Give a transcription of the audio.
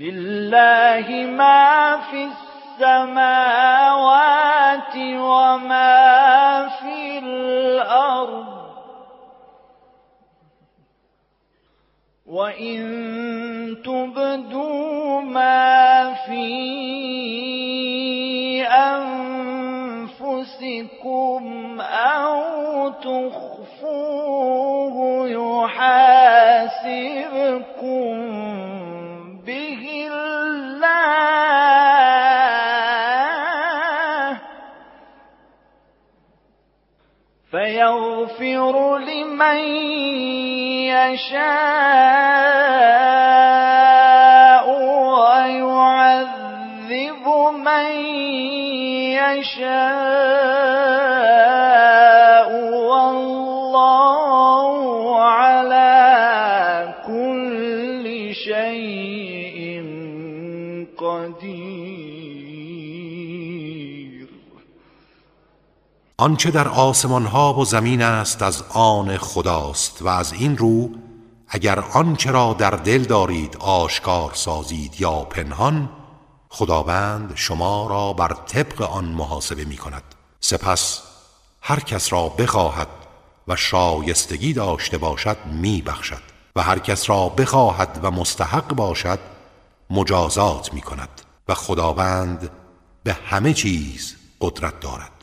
لله ما في السماوات وما في الأرض. وإن تبدوا ما في أنفسكم أو تخفوه فيغفر لمن يشاء ويعذب من يشاء. والله على كل شيء آنچه در آسمان ها و زمین است از آن خداست و از این رو اگر آنچه را در دل دارید آشکار سازید یا پنهان خداوند شما را بر طبق آن محاسبه می کند سپس هر کس را بخواهد و شایستگی داشته باشد می بخشد و هر کس را بخواهد و مستحق باشد مجازات می کند و خداوند به همه چیز قدرت دارد.